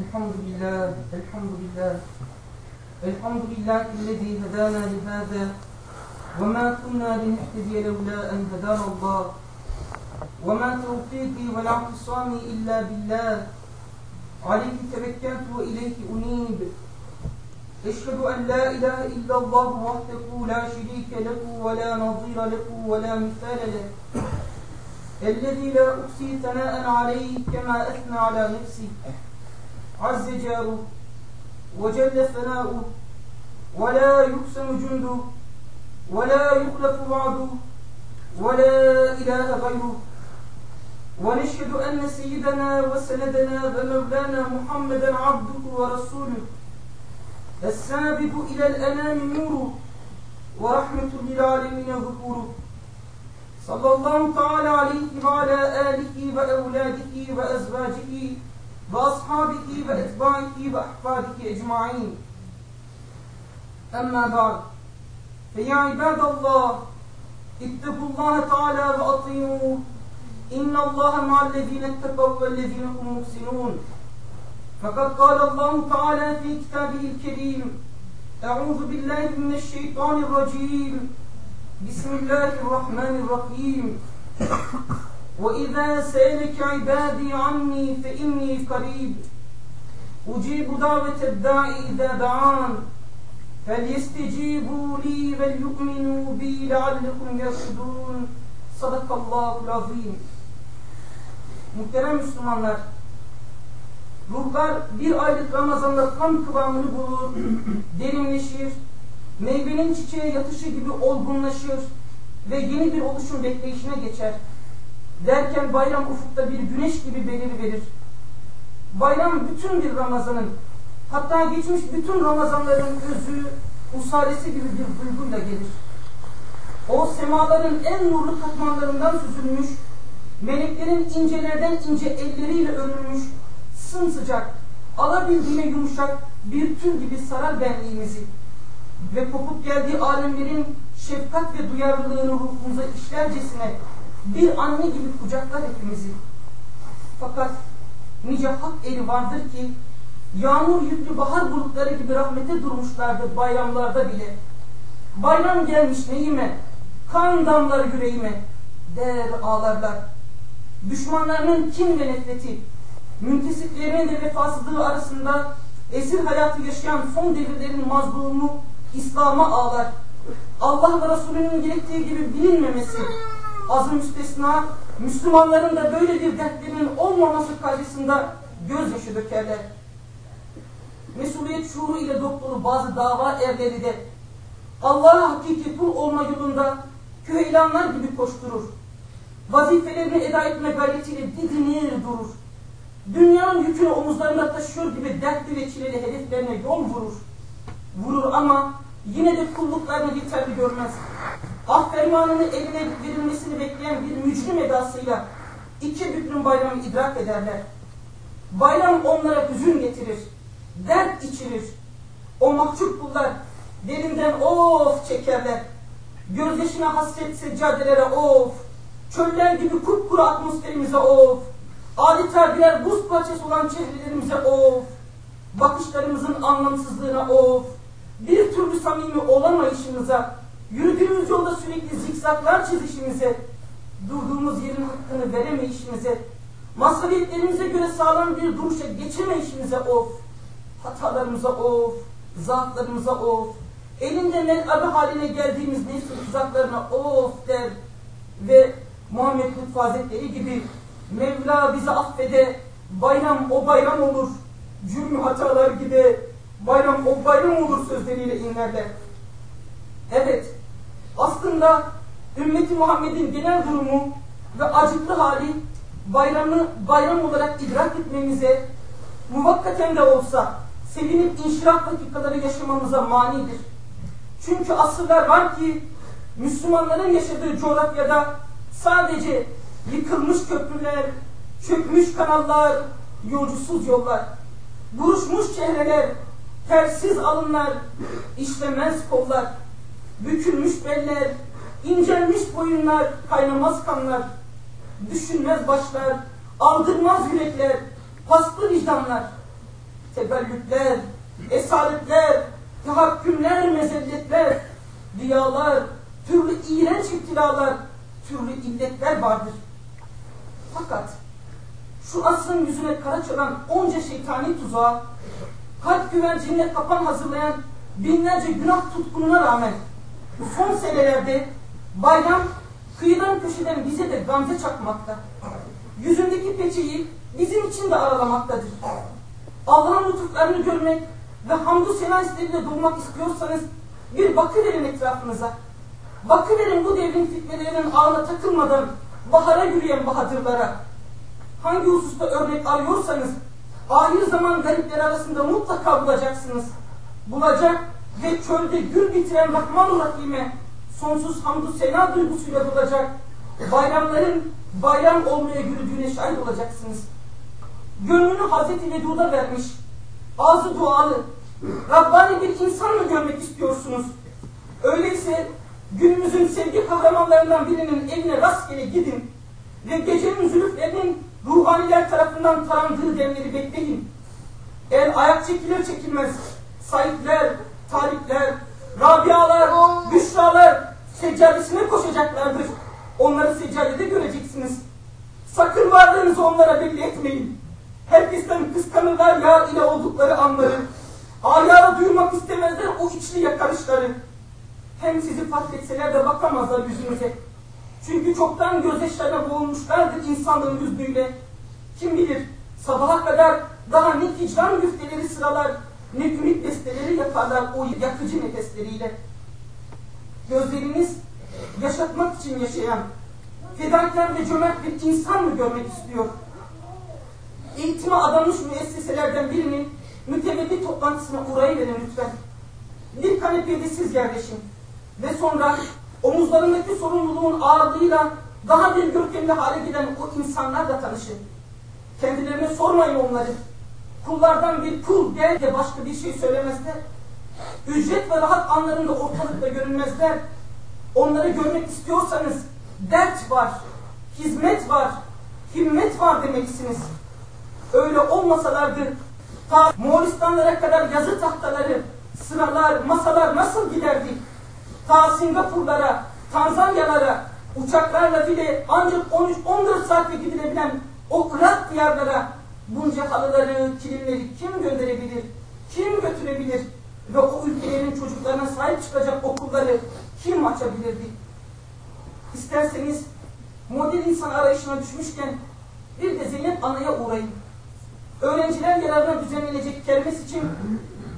الحمد لله الحمد لله. الحمد لله الذي هدانا لهذا وما كنا لنهتدي لولا أن هدانا الله. وما توفيقي ولا اعتصامي إلا بالله. عليه توكلت وإليه أنيب. أشهد أن لا إله إلا الله وحده لا شريك له ولا نظير له ولا مثال له. الذي لا أحصي ثناء عليه كما أثنى على نفسي عز جاره وجل ثناؤه ولا يقسم جنده ولا يخلف وعده ولا إله غيره. ونشهد أن سيدنا وسندنا ومولانا محمدا عبده ورسوله السابق إلى الأنام نوره ورحمة للعالمين ظهوره صلى الله تعالى عليه وعلى آله وأولاده وأزواجه وأصحابه وأتباعه وأحفاده أجمعين أما بعد فيا عباد الله اتقوا الله تعالى وأطيعوه إن الله مع الذين اتقوا والذين هم محسنون. فقد قال الله تعالى في كتابه الكريم أعوذ بالله من الشيطان الرجيم بسم الله الرحمن الرحيم وإذا سألك عبادي عني فإني قريب أجيب دعوة الداعي إذا دعان فليستجيبوا لي وليؤمنوا بي لعلكم يرشدون صدق الله العظيم Muhterem Müslümanlar, ruhlar bir aylık Ramazan'da tam kıvamını bulur, derinleşir, meyvenin çiçeğe yatışı gibi olgunlaşır ve yeni bir oluşum bekleyişine geçer. Derken bayram ufukta bir güneş gibi belir verir. Bayram bütün bir Ramazan'ın, hatta geçmiş bütün Ramazanların özü, usalesi gibi bir duyguyla gelir. O semaların en nurlu katmanlarından süzülmüş, meleklerin incelerden ince elleriyle örülmüş, sımsıcak, alabildiğine yumuşak bir tül gibi sarar benliğimizi ve kopup geldiği alemlerin şefkat ve duyarlılığını ruhumuza işlercesine bir anne gibi kucaklar hepimizi. Fakat nice hak eli vardır ki yağmur yüklü bahar bulutları gibi rahmete durmuşlardı bayramlarda bile. Bayram gelmiş neyime, kan damlar yüreğime, der ağlarlar. Düşmanlarının kin ve nefreti, müntesiplerinin de vefasızlığı arasında esir hayatı yaşayan son devirlerin mazlumu İslam'a ağlar. Allah ve Resulünün gerektiği gibi bilinmemesi, azı müstesna, Müslümanların da böyle bir dertlerinin olmaması karşısında gözyaşı dökerler. Mesuliyet şuuru ile doktoru bazı dava erleri de Allah'a hakiki kul olma yolunda küheylanlar gibi koşturur. Vazifelerini eda etme gayretiyle didinir durur. Dünyanın yükünü omuzlarında taşıyor gibi dertli ve çileli hedeflerine yol vurur. Vurur ama yine de kulluklarını yeterli görmez. Ah fermanını eline verilmesini bekleyen bir mücrim edasıyla iki büklüm bayramı idrak ederler. Bayram onlara hüzün getirir, dert içirir. O mahcup kullar derinden of çekerler. Gözyaşına hasret seccadelere of, çöller gibi kupkuru atmosferimize of, adeta birer buz parçası olan çehrelerimize of, bakışlarımızın anlamsızlığına of, bir türlü samimi olamayışımıza, yürüdüğümüz yolda sürekli zikzaklar çizişimize, durduğumuz yerin hakkını veremeyişimize, masrafiyetlerimize göre sağlam bir duruşa geçemeyişimize of, hatalarımıza of, zaaflarımıza of, elinde melabı haline geldiğimiz nefsin tuzaklarına of der ve Muhammed Lütfü Hazretleri gibi Mevla bizi affede, bayram o bayram olur, cürmü hatalar gibi bayram o bayram olur sözleriyle inlerler. Evet, aslında ümmeti Muhammed'in genel durumu ve acıklı hali bayramı bayram olarak idrak etmemize muvakkaten de olsa sevinip inşirah dakikaları yaşamamıza manidir. Çünkü asırlar var ki Müslümanların yaşadığı coğrafyada sadece yıkılmış köprüler, çökmüş kanallar, yolcusuz yollar, buruşmuş çehreler, tersiz alınlar, işlemez kollar, bükülmüş beller, incelmiş boyunlar, kaynamaz kanlar, düşünmez başlar, aldırmaz yürekler, paslı vicdanlar, tebellütler, esaretler, tahakkümler, mezelletler, riyalar, türlü iğrenç iptilalar, türlü illetler vardır. Fakat şu asrın yüzüne kara çalan onca şeytani tuzağa, kalp güvercinine kapan hazırlayan binlerce günah tutkununa rağmen bu son senelerde bayram kıyıdan köşeden bize de gamze çakmakta. Yüzündeki peçeyi bizim için de aralamaktadır. Allah'ın lütuflarını görmek ve hamdü sena hisleriyle dolmak istiyorsanız bir bakıverin etrafınıza. Bakıverin bu devrin fitnelerinin ağına takılmadan bahara yürüyen bahadırlara. Hangi hususta örnek arıyorsanız ahir zaman garipleri arasında mutlaka bulacaksınız. Bulacak ve çölde gül bitiren Rahman-ı Rahim'e sonsuz hamdü sena duygusuyla bulacak. Bayramların bayram olmaya yürüdüğüne şahit olacaksınız. Gönlünü Hazreti Vedud'a vermiş, ağzı dualı, Rabbani bir insan mı görmek istiyorsunuz? Öyleyse günümüzün sevgi kahramanlarından birinin evine rastgele gidin ve gecenin zülüflerinin ruhaniler tarafından tarandığı demleri bekleyin. El ayak çekilir çekilmez, Saidler, Talipler, Rabialar, Büşralar seccadesine koşacaklardır. Onları seccadede göreceksiniz. Sakın varlığınızı onlara belli etmeyin. Herkesten kıskanırlar ya ile oldukları anları. Ayara duymak istemezler o içli yakarışları. Hem sizi fark etseler de bakamazlar yüzünüze. Çünkü çoktan gözyaşlarına boğulmuşlardır insanlığın hüznüyle. Kim bilir sabaha kadar daha ne hicran güfteleri sıralar, ne ümit besteleri yaparlar o yakıcı nefesleriyle. Gözleriniz yaşatmak için yaşayan, fedakar ve cömert bir insan mı görmek istiyor? Eğitime adanmış müesseselerden birinin mütevelli toplantısına uğrayıverin lütfen. Bir kanepede siz yerleşin ve sonra omuzlarındaki sorumluluğun ağırlığıyla daha bir görkemli hale gelen o insanlarla tanışın. Kendilerine sormayın onları. Kullardan bir kul gel de başka bir şey söylemezler. Ücret ve rahat anlarında ortalıkta görünmezler. Onları görmek istiyorsanız dert var, hizmet var, himmet var demelisiniz. Öyle olmasalardı ta Moğolistanlara kadar yazı tahtaları, sıralar, masalar nasıl giderdi? Ta Singapurlara, Tanzanyalara, uçaklarla bile ancak 13-14 saatte gidilebilen o Irak diyarlara bunca halıları, kilimleri kim gönderebilir, kim götürebilir ve o ülkelerin çocuklarına sahip çıkacak okulları kim açabilirdi? İsterseniz model insan arayışına düşmüşken bir de Zeynep Ana'ya uğrayın. Öğrenciler yararına düzenlenecek kermes için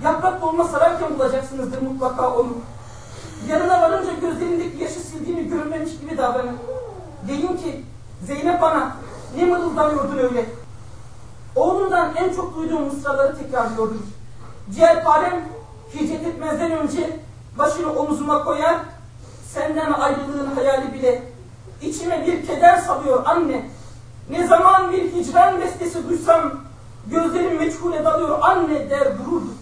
yaprak dolma sararken bulacaksınızdır mutlaka onu. Yanına varınca gözlerindeki yaşı sildiğini görmemiş gibi davranın. Deyin ki Zeynep Ana ne mırıldanıyordun öyle? Oğlundan en çok duyduğum mısraları tekrarlıyordur. Ciğerparem hicret etmezden önce başını omuzuma koyar, senden ayrılığın hayali bile içime bir keder salıyor anne. Ne zaman bir hicran bestesi duysam gözlerim meçhule dalıyor anne der dururdu.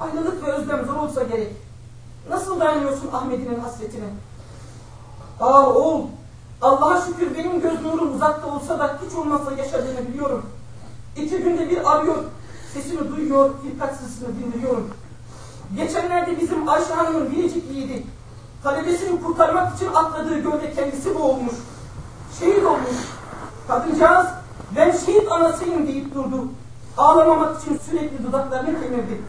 Ayrılık ve özlem zor olsa gerek. Nasıl dayanıyorsun Ahmet'inin hasretine? Ah oğul, Allah'a şükür benim göz nurum uzakta olsa da hiç olmazsa yaşadığını biliyorum. İki günde bir arıyor, sesini duyuyor, birkaç sesini dinliyorum. Geçenlerde bizim Ayşe Hanım'ın biricikliğiydi. Talebesini kurtarmak için atladığı gölde kendisi boğulmuş. Şehit olmuş. Kadıncağız ben şehit anasıyım deyip durdu. Ağlamamak için sürekli dudaklarını kemirdi.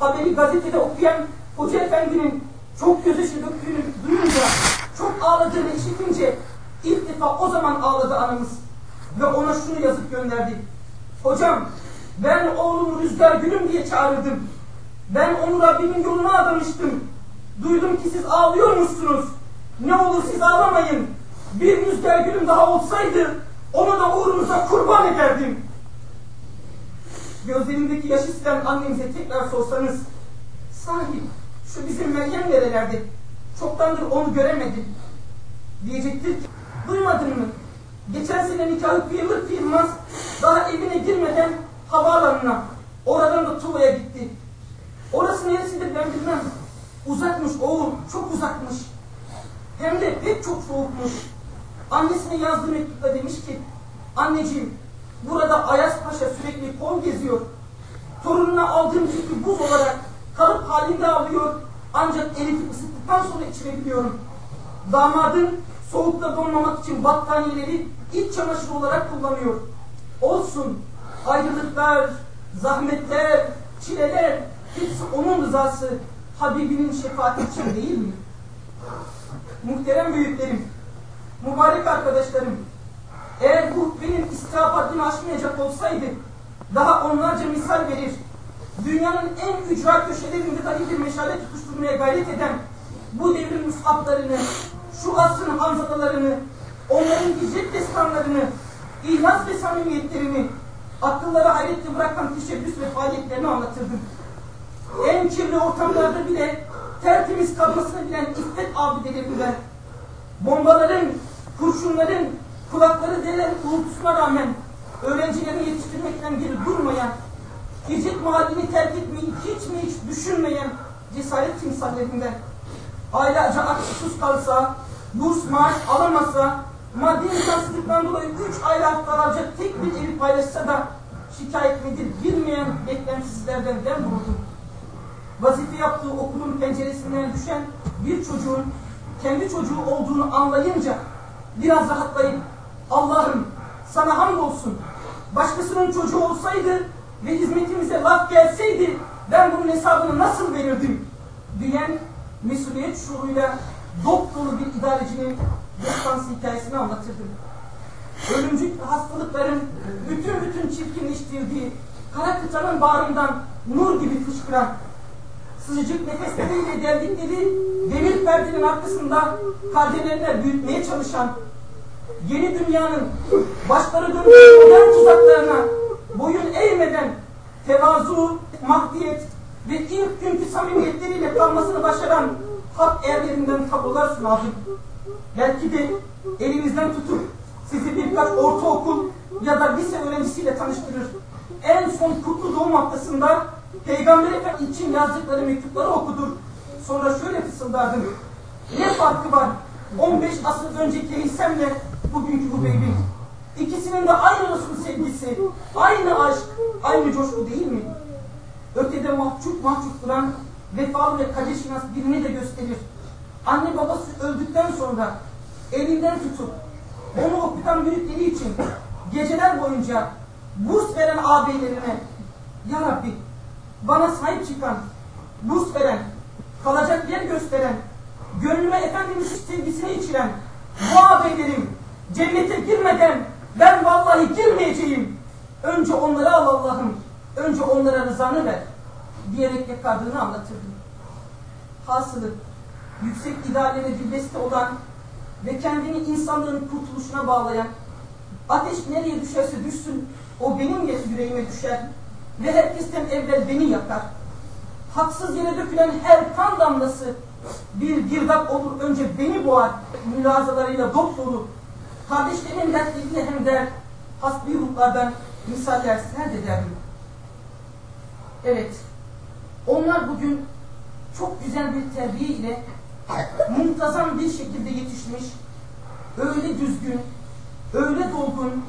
Haberi gazetede okuyan Hoca Efendi'nin çok gözyaşı döktüğünü duyunca, çok ağladığını işitince ilk defa o zaman ağladı anamız. Ve ona şunu yazıp gönderdi. Hocam ben oğlumu Rüzgar Gülüm diye çağırdım. Ben onu Rabbimin yoluna adamıştım. Duydum ki siz ağlıyormuşsunuz. Ne olur siz ağlamayın. Bir Rüzgar Gülüm daha olsaydı onu da uğrunuza kurban ederdim. Gözlerindeki yaşı silen annemize tekrar sorsanız sahi şu bizim Meryem nerelerde? Çoktandır onu göremedim. Diyecektir ki duymadın mı? Geçen sene nikahı kıyılır kıyılmaz daha evine girmeden havaalanına oradan da Tuva'ya gitti. Orası neresidir ben bilmem. Uzakmış oğul, çok uzakmış. Hem de pek çok soğukmuş. Annesine yazdığı mektupta demiş ki, anneciğim Burada Ayas Paşa sürekli kol geziyor. Torununa aldığım sütü buz olarak kalıp halinde alıyor. Ancak Elif'i ısıttıktan sonra içirebiliyorum. Damadın soğukta donmamak için battaniyeleri iç çamaşırı olarak kullanıyor. Olsun ayrılıklar, zahmetler, çileler hepsi onun rızası Habibinin şefaati için değil mi? Muhterem büyüklerim, mübarek arkadaşlarım, eğer bu benim istihap haddini aşmayacak olsaydı daha onlarca misal verir. Dünyanın en ücra köşelerinde dahi bir meşale tutuşturmaya gayret eden bu devrin musablarını, şu asrın hanzadalarını, onların hicret destanlarını, ihlas ve samimiyetlerini, akılları hayrette bırakan teşebbüs ve faaliyetlerini anlatırdım. En kirli ortamlarda bile tertemiz kalmasını bilen iffet abidelerinden, bombaların, kurşunların, kulakları delen uğultusuna rağmen öğrencilerini yetiştirmekten geri durmayan, hicret mahallini terk etmeyi hiç mi hiç düşünmeyen cesaret timsallerinden, aylarca susuz kalsa, burs maaş alamasa, maddi imkansızlıktan dolayı üç ayda haftalarca tek bir evi paylaşsa da şikayet nedir bilmeyen beklentisizlerden ben vuruldum. Vazife yaptığı okulun penceresinden düşen bir çocuğun kendi çocuğu olduğunu anlayınca biraz rahatlayıp Allah'ım sana hamdolsun başkasının çocuğu olsaydı ve hizmetimize laf gelseydi ben bunun hesabını nasıl verirdim diyen mesuliyet şuuruyla dop bir idarecinin destansı hikayesini anlatırdım. Ölümcül hastalıkların bütün bütün çirkinleştirdiği kara kıtanın bağrından nur gibi fışkıran sıcacık nefesleriyle deldikleri demir perdenin arkasında kardelerine büyütmeye çalışan yeni dünyanın başları dönmüş modern tuzaklarına boyun eğmeden tevazu, mahdiyet ve ilk günkü samimiyetleriyle kalmasını başaran hak erlerinden tablolar sunardım. Belki de elinizden tutup sizi birkaç ortaokul ya da lise öğrencisiyle tanıştırır. En son kutlu doğum haftasında Peygamber Efendimiz için yazdıkları mektupları okudur. Sonra şöyle fısıldardım. Ne farkı var 15 asır önceki İslam'le bugünkü bu beybin? İkisinin de aynı Resul sevgisi, aynı aşk, aynı coşku değil mi? Ötede mahcup mahcup duran vefalı ve kader şinas birini de gösterir. Anne babası öldükten sonra elinden tutup onu okutan büyükleri için geceler boyunca burs veren ağabeylerine Ya Rabbi bana sahip çıkan, burs veren, kalacak yer gösteren, gönlüme Efendimiz sevgisini içiren bu ağabeylerim cennete girmeden ben vallahi girmeyeceğim. Önce onları al Allah'ım, önce onlara rızanı ver diyerek yakardığını anlatırdım. Hasılı yüksek ideallere dilleste olan ve kendini insanlığın kurtuluşuna bağlayan, ateş nereye düşerse düşsün, o benim yüreğime düşer ve herkesten evvel beni yakar. Haksız yere dökülen her kan damlası bir girdap olur önce beni boğar, mülazalarıyla dop dolu. Kardeşlerimin dertleriyle hem der, hasbi ruhlardan misaller serdederdim. Evet, onlar bugün çok güzel bir terbiye ile muntazam bir şekilde yetişmiş, öyle düzgün, öyle dolgun,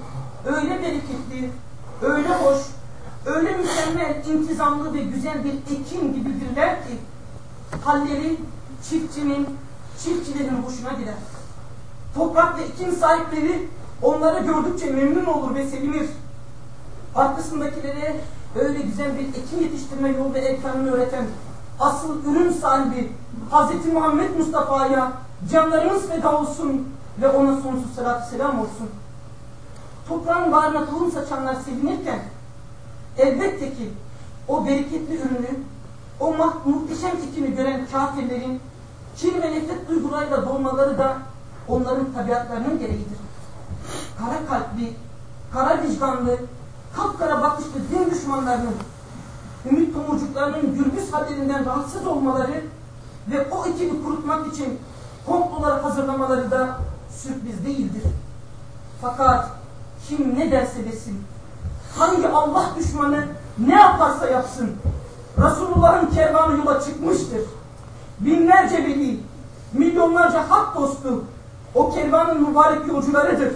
öyle bereketli, öyle hoş, öyle mükemmel, intizamlı ve güzel bir ekin gibidirler ki halleri çiftçinin, çiftçilerin hoşuna gider. Toprak ve ekin sahipleri onları gördükçe memnun olur ve sevinir. Arkasındakilere öyle güzel bir ekin yetiştirme yolu ve öğreten asıl ürün sahibi Hz. Muhammed Mustafa'ya canlarımız feda olsun ve ona sonsuz salatü selam olsun. Toprağın bağrına tohum saçanlar sevinirken elbette ki o bereketli ürünü, o muhteşem ekini gören kafirlerin kin ve nefret duygularıyla dolmaları da onların tabiatlarının gereğidir. Kara kalpli, kara vicdanlı, kapkara bakışlı din düşmanlarının ümit tomurcuklarının gürbüz hallerinden rahatsız olmaları ve o ekibi kurutmak için komploları hazırlamaları da sürpriz değildir. Fakat kim ne derse desin, hangi Allah düşmanı ne yaparsa yapsın, Resulullah'ın kervanı yola çıkmıştır. Binlerce veli, milyonlarca hak dostu o kervanın mübarek yolcularıdır.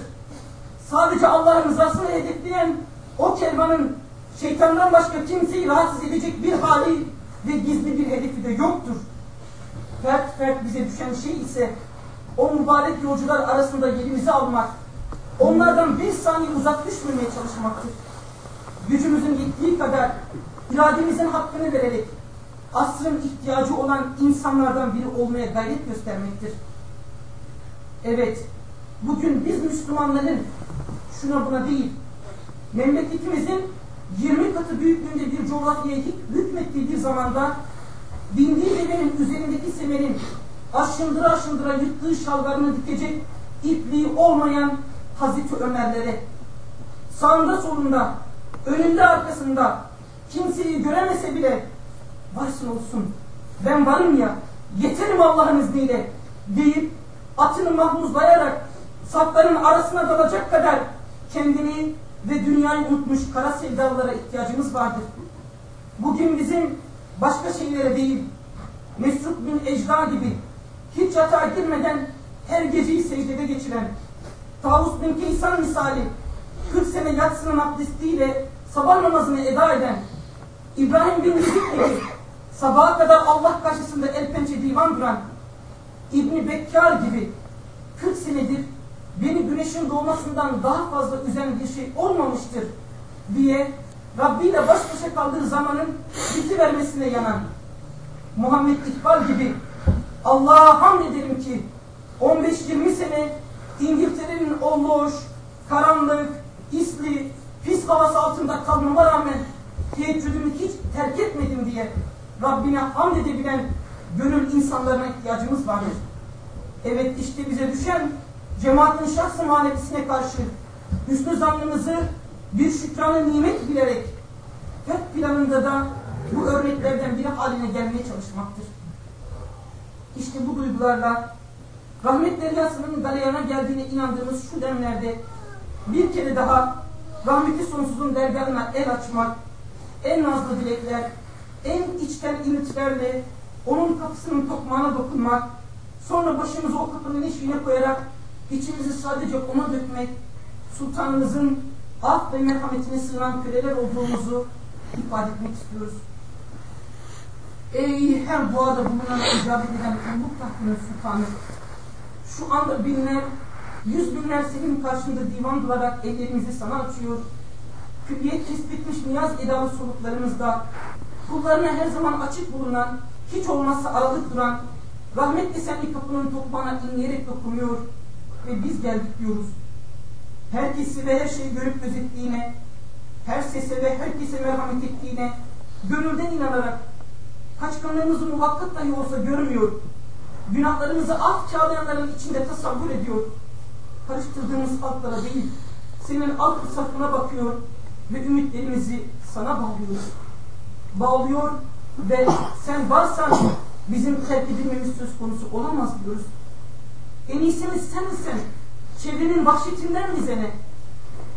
sadece Allah'ın rızasını hedefleyen o kervanın şeytandan başka kimseyi rahatsız edecek bir hali ve gizli bir hedefi de yoktur. Fert fert bize düşen şey ise o mübarek yolcular arasında yerimizi almak, onlardan bir saniye uzak düşmemeye çalışmaktır. Gücümüzün yettiği kadar irademizin hakkını vererek asrın ihtiyacı olan insanlardan biri olmaya gayret göstermektir. Evet, bugün biz Müslümanların şuna buna değil, memleketimizin 20 katı büyüklüğünde bir coğrafyaya hükmettiği bir zamanda bindiği devenin üzerindeki semerin aşındıra aşındıra yırttığı şalvarını dikecek ipliği olmayan Hazreti Ömerlere sağında solunda önünde arkasında kimseyi göremese bile varsın olsun ben varım ya yeterim Allah'ın izniyle deyip atını mahmuzlayarak safların arasına dalacak kadar kendini ve dünyayı unutmuş kara sevdalılara ihtiyacımız vardır. Bugün bizim başka şeylere değil, Mesut bin Ecda gibi hiç yatağa girmeden her geceyi secdede geçiren, Tavus bin Keysan misali 40 sene yatsının abdestiyle sabah namazını eda eden, İbrahim bin Müzik gibi sabaha kadar Allah karşısında el pençe divan duran, İbni Bekkar gibi 40 senedir beni güneşin doğmasından daha fazla üzen bir şey olmamıştır diye Rabbi ile baş başa kaldığı zamanın biti vermesine yanan Muhammed İkbal gibi Allah'a hamd ederim ki 15-20 sene İngiltere'nin o loş, karanlık, isli, pis havası altında kalmama rağmen teheccüdümü hiç terk etmedim diye Rabbine hamd edebilen gönül insanlarına ihtiyacımız vardır. Evet işte bize düşen cemaatin şahsı maneviyesine karşı hüsnü zannımızı bir şükranı nimet bilerek hep planında da bu örneklerden biri haline gelmeye çalışmaktır. İşte bu duygularla rahmet deryasının galeyana geldiğine inandığımız şu demlerde bir kere daha rahmeti sonsuzun dergahına el açmak, en nazlı dilekler, en içten ümitlerle onun kapısının tokmağına dokunmak, sonra başımızı o kapının eşiğine koyarak içimizi sadece ona dökmek, sultanımızın af ve merhametine sığınan köleler olduğumuzu ifade etmek istiyoruz. Ey her duada bulunan icabet eden kulluk tahtının sultanı, şu anda binler, yüz binler senin karşında divan durarak ellerimizi sana açıyor. Külliyet tespitmiş niyaz edalı soluklarımızda, kullarına her zaman açık bulunan, hiç olmazsa aralık duran, rahmet desenli kapının topağına inleyerek dokunuyor ve biz geldik diyoruz. Herkesi ve her şeyi görüp gözettiğine, her sese ve herkese merhamet ettiğine, gönülden inanarak, kaçkınlığımızı muhakkak dahi olsa görmüyor, günahlarımızı af çağlayanların içinde tasavvur ediyor, karıştırdığımız halklara değil, senin alt safına bakıyor ve ümitlerimizi sana bağlıyor. Bağlıyor ve sen varsan bizim terk edilmemiz söz konusu olamaz diyoruz. En iyisiniz sen misin? Çevrenin vahşetinden bize ne?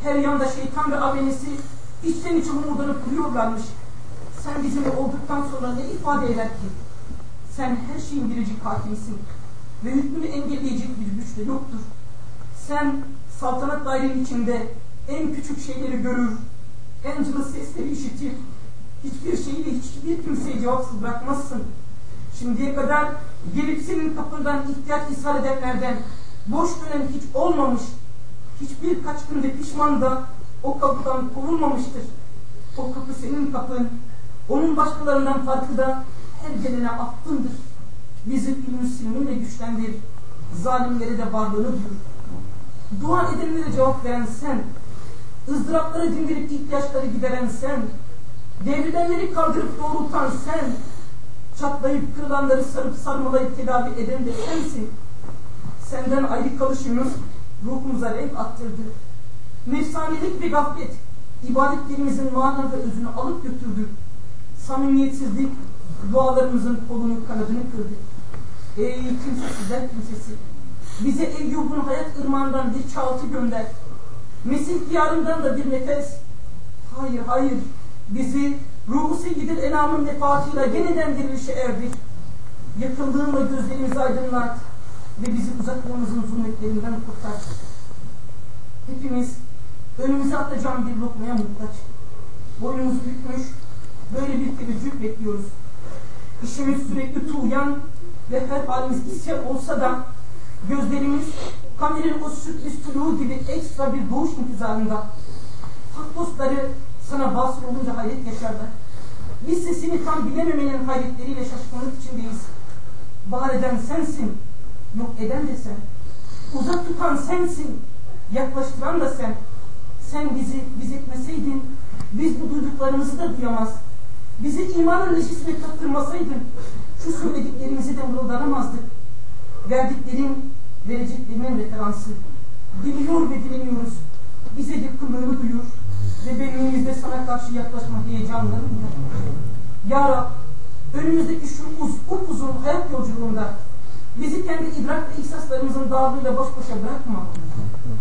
Her yanda şeytan ve abenesi içten içe umurdanıp kuruyorlarmış. Sen bizimle olduktan sonra ne ifade eder ki? Sen her şeyin biricik hakimsin ve hükmünü engelleyecek bir güç de yoktur. Sen saltanat dairenin içinde en küçük şeyleri görür, en cılız sesleri işitir, hiçbir şeyi ve hiçbir kimseyi cevapsız bırakmazsın. Şimdiye kadar gelip senin kapından ihtiyaç ishal edenlerden boş dönen hiç olmamış, hiçbir kaçkın ve pişman da o kapıdan kovulmamıştır. O kapı senin kapın, onun başkalarından farkı da her gelene affındır. Bizi ilmi güçlendir, zalimleri de varlığını duyur. Dua edenlere cevap veren sen, ızdırapları dindirip ihtiyaçları gideren sen, devrilenleri kaldırıp doğrultan sen, çatlayıp kırılanları sarıp sarmalayıp tedavi eden de sensin. Senden ayrı kalışımız ruhumuza renk attırdı. Nefsanilik ve gaflet ibadetlerimizin mana ve özünü alıp götürdü. Samimiyetsizlik dualarımızın kolunu kanadını kırdı. Ey kimsesizler kimsesi! Bize Eyyub'un hayat ırmağından bir çaltı gönder. Mesih diyarından da bir nefes. Hayır, hayır. Bizi ruhu seyyidil enamın vefatıyla yeniden dirilişe erdir. Yakıldığında gözlerimizi aydınlat ve bizi uzaklığımızın zulmetlerinden kurtar. Hepimiz önümüze atacağım bir lokmaya muhtaç. Boynumuzu bükmüş, böyle bir teveccüh bekliyoruz. İşimiz sürekli tuğyan ve her halimiz isyan olsa da gözlerimiz kamerin o sürpriz tuluğu gibi ekstra bir doğuş intizarında. Hak dostları sana vasıl olunca hayret yaşarlar. Biz sesini tam bilememenin hayretleriyle şaşkınlık içindeyiz. Var eden sensin, yok eden de sen. Uzak tutan sensin, yaklaştıran da sen. Sen bizi biz etmeseydin, biz bu duyduklarımızı da duyamaz. Bizi imanın neşesine kaptırmasaydın, şu söylediklerimizi de mırıldanamazdık. Verdiklerin, vereceklerinin referansı. Diliyor ve dileniyoruz. Bize yakınlığını duyur ve benliğimizde sana karşı yaklaşma heyecanlarını Ya Rab, önümüzdeki şu uz, upuzun hayat yolculuğunda bizi kendi idrak ve ihsaslarımızın dağılığıyla baş başa bırakma.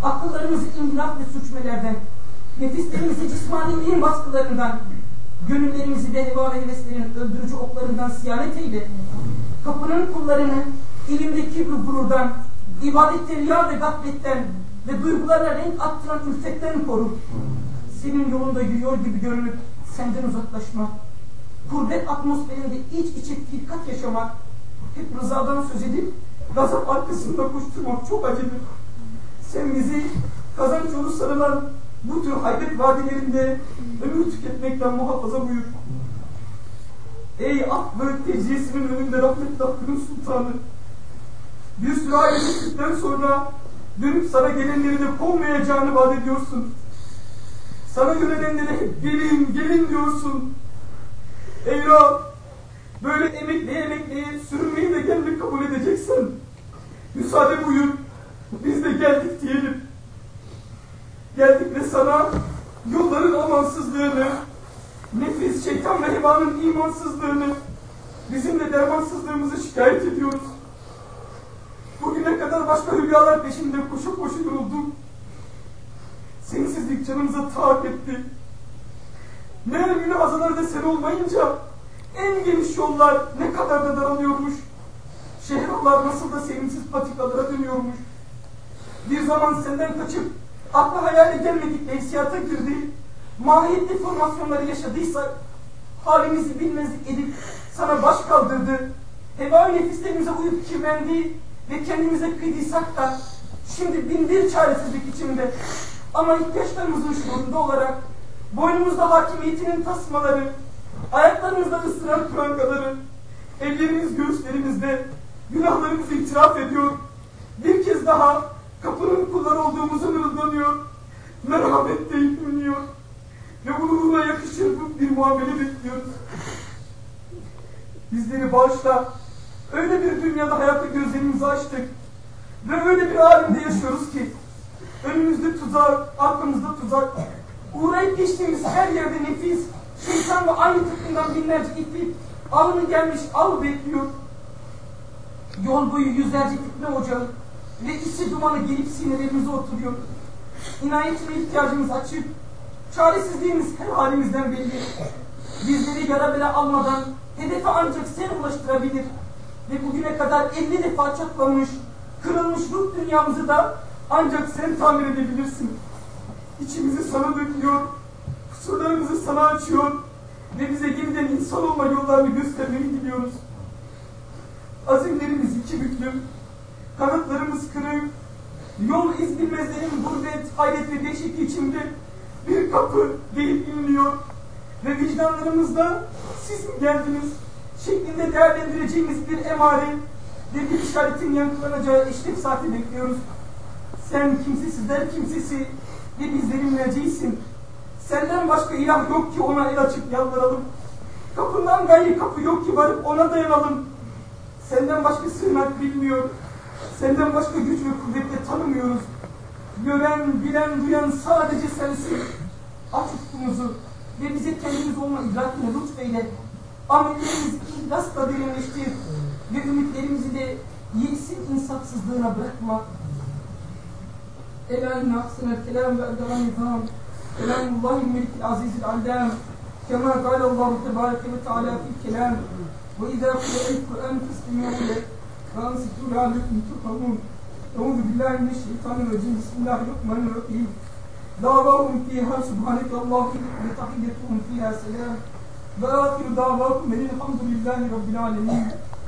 Akıllarımızı indilaf ve sürçmelerden, nefislerimizi cismaniliğin baskılarından, gönüllerimizi de heva ve heveslerin öldürücü oklarından siyanet eyle. Kapının kullarını ilimde kibri gururdan, ibadette riya ve gafletten ve duygularına renk attıran ülfetten koru. Senin yolunda yürüyor gibi görünüp senden uzaklaşma. Kurbet atmosferinde iç içe firkat yaşamak, hep rızadan söz edip gazap arkasında koşturmak çok acıdır. Sen bizi kazanç yolu sarılan bu tür haybet vadilerinde ömür tüketmekten muhafaza buyur. Ey af ve tecziyesinin önünde rahmetli Hakkı'nın sultanı. Bir sürü ayrılıktan sonra dönüp sana gelenleri de kovmayacağını vaat ediyorsun. Sana yönelenlere hep gelin, gelin diyorsun. Rab, böyle emekleye emekleye sürünmeyi de gelmek kabul edeceksen, müsaade buyur, biz de geldik diyelim. Geldik ve sana yolların amansızlığını, nefis, şeytan ve hevanın imansızlığını, bizim de dermansızlığımızı şikayet ediyoruz. Bugüne kadar başka hülyalar peşinde koşu koşu yorulduk. Sensizlik canımıza taak etti. Meğer mülazalarda sen olmayınca en geniş yollar ne kadar da daralıyormuş. Şehirler nasıl da sevimsiz patikalara dönüyormuş. Bir zaman senden kaçıp akla hayale gelmedik hissiyata girdi. Mahiyetli formasyonları yaşadıysak halimizi bilmezlik edip sana baş kaldırdı. Heva nefislerimize uyup kirlendi ve kendimize kıydıysak da şimdi bin bir çaresizlik içinde ama ihtiyaçlarımızın şuurunda olarak boynumuzda hakimiyetinin tasmaları, ayaklarımızda ısıran prangaları, ellerimiz göğüslerimizde günahlarımızı itiraf ediyor. Bir kez daha kapının kulları olduğumuzu mırıldanıyor. Merhamet deyip ünlüyor. Ve bununla yakışır bir muamele bekliyoruz. Bizleri bağışla. Öyle bir dünyada hayata gözlerimizi açtık. Ve öyle bir alemde yaşıyoruz ki önümüzde tuzak, arkamızda tuzak. Uğrayıp geçtiğimiz her yerde nefis, şeytan ve aynı takımdan binlerce iplik avını gelmiş av bekliyor. Yol boyu yüzlerce fitne ocağı ve isi dumanı gelip sinirlerimize oturuyor. İnayetine ihtiyacımız açık, çaresizliğimiz her halimizden belli. Bizleri yara bile almadan hedefe ancak sen ulaştırabilir. Ve bugüne kadar elli defa çatlamış, kırılmış ruh dünyamızı da ancak sen tamir edebilirsin. İçimizi sana döküyor, kusurlarımızı sana açıyor ve bize yeniden insan olma yollarını göstermeyi diliyoruz. Azimlerimiz iki büklüm, kanatlarımız kırık, yol iz bilmezlerin gurbet, hayret ve dehşet içinde bir kapı gelip inliyor ve vicdanlarımızda siz mi geldiniz şeklinde değerlendireceğimiz bir emare ve bir işaretin yankılanacağı eşref saati bekliyoruz. Sen kimsesizler kimsesi ve bizlerin mercisin. Senden başka ilah yok ki ona el açıp yalvaralım. Kapından gayri kapı yok ki varıp ona dayanalım. Senden başka sığınak bilmiyor. Senden başka güç ve kuvvetle tanımıyoruz. Gören, bilen, duyan sadece sensin. Aç ufkumuzu ve bize kendimiz olma idrakine lütfeyle. Amellerimizi ihlasla derinleştir ve ümitlerimizi de yesin insafsızlığına bırakma. Ela inne ahsenel kelam ve edalan nizam. Kelamullahi melikil azizil allam. كما قال الله تبارك وتعالى في الكلام وإذا قرأ القرآن فاستمعوا له وأنصتوا لعلكم ترحمون أعوذ بالله من الشيطان الرجيم بسم الله الرحمن الرحيم دعواهم فيها سبحانك اللهم وتحيتهم فيها سلام وآخر دعواهم أن الحمد لله رب العالمين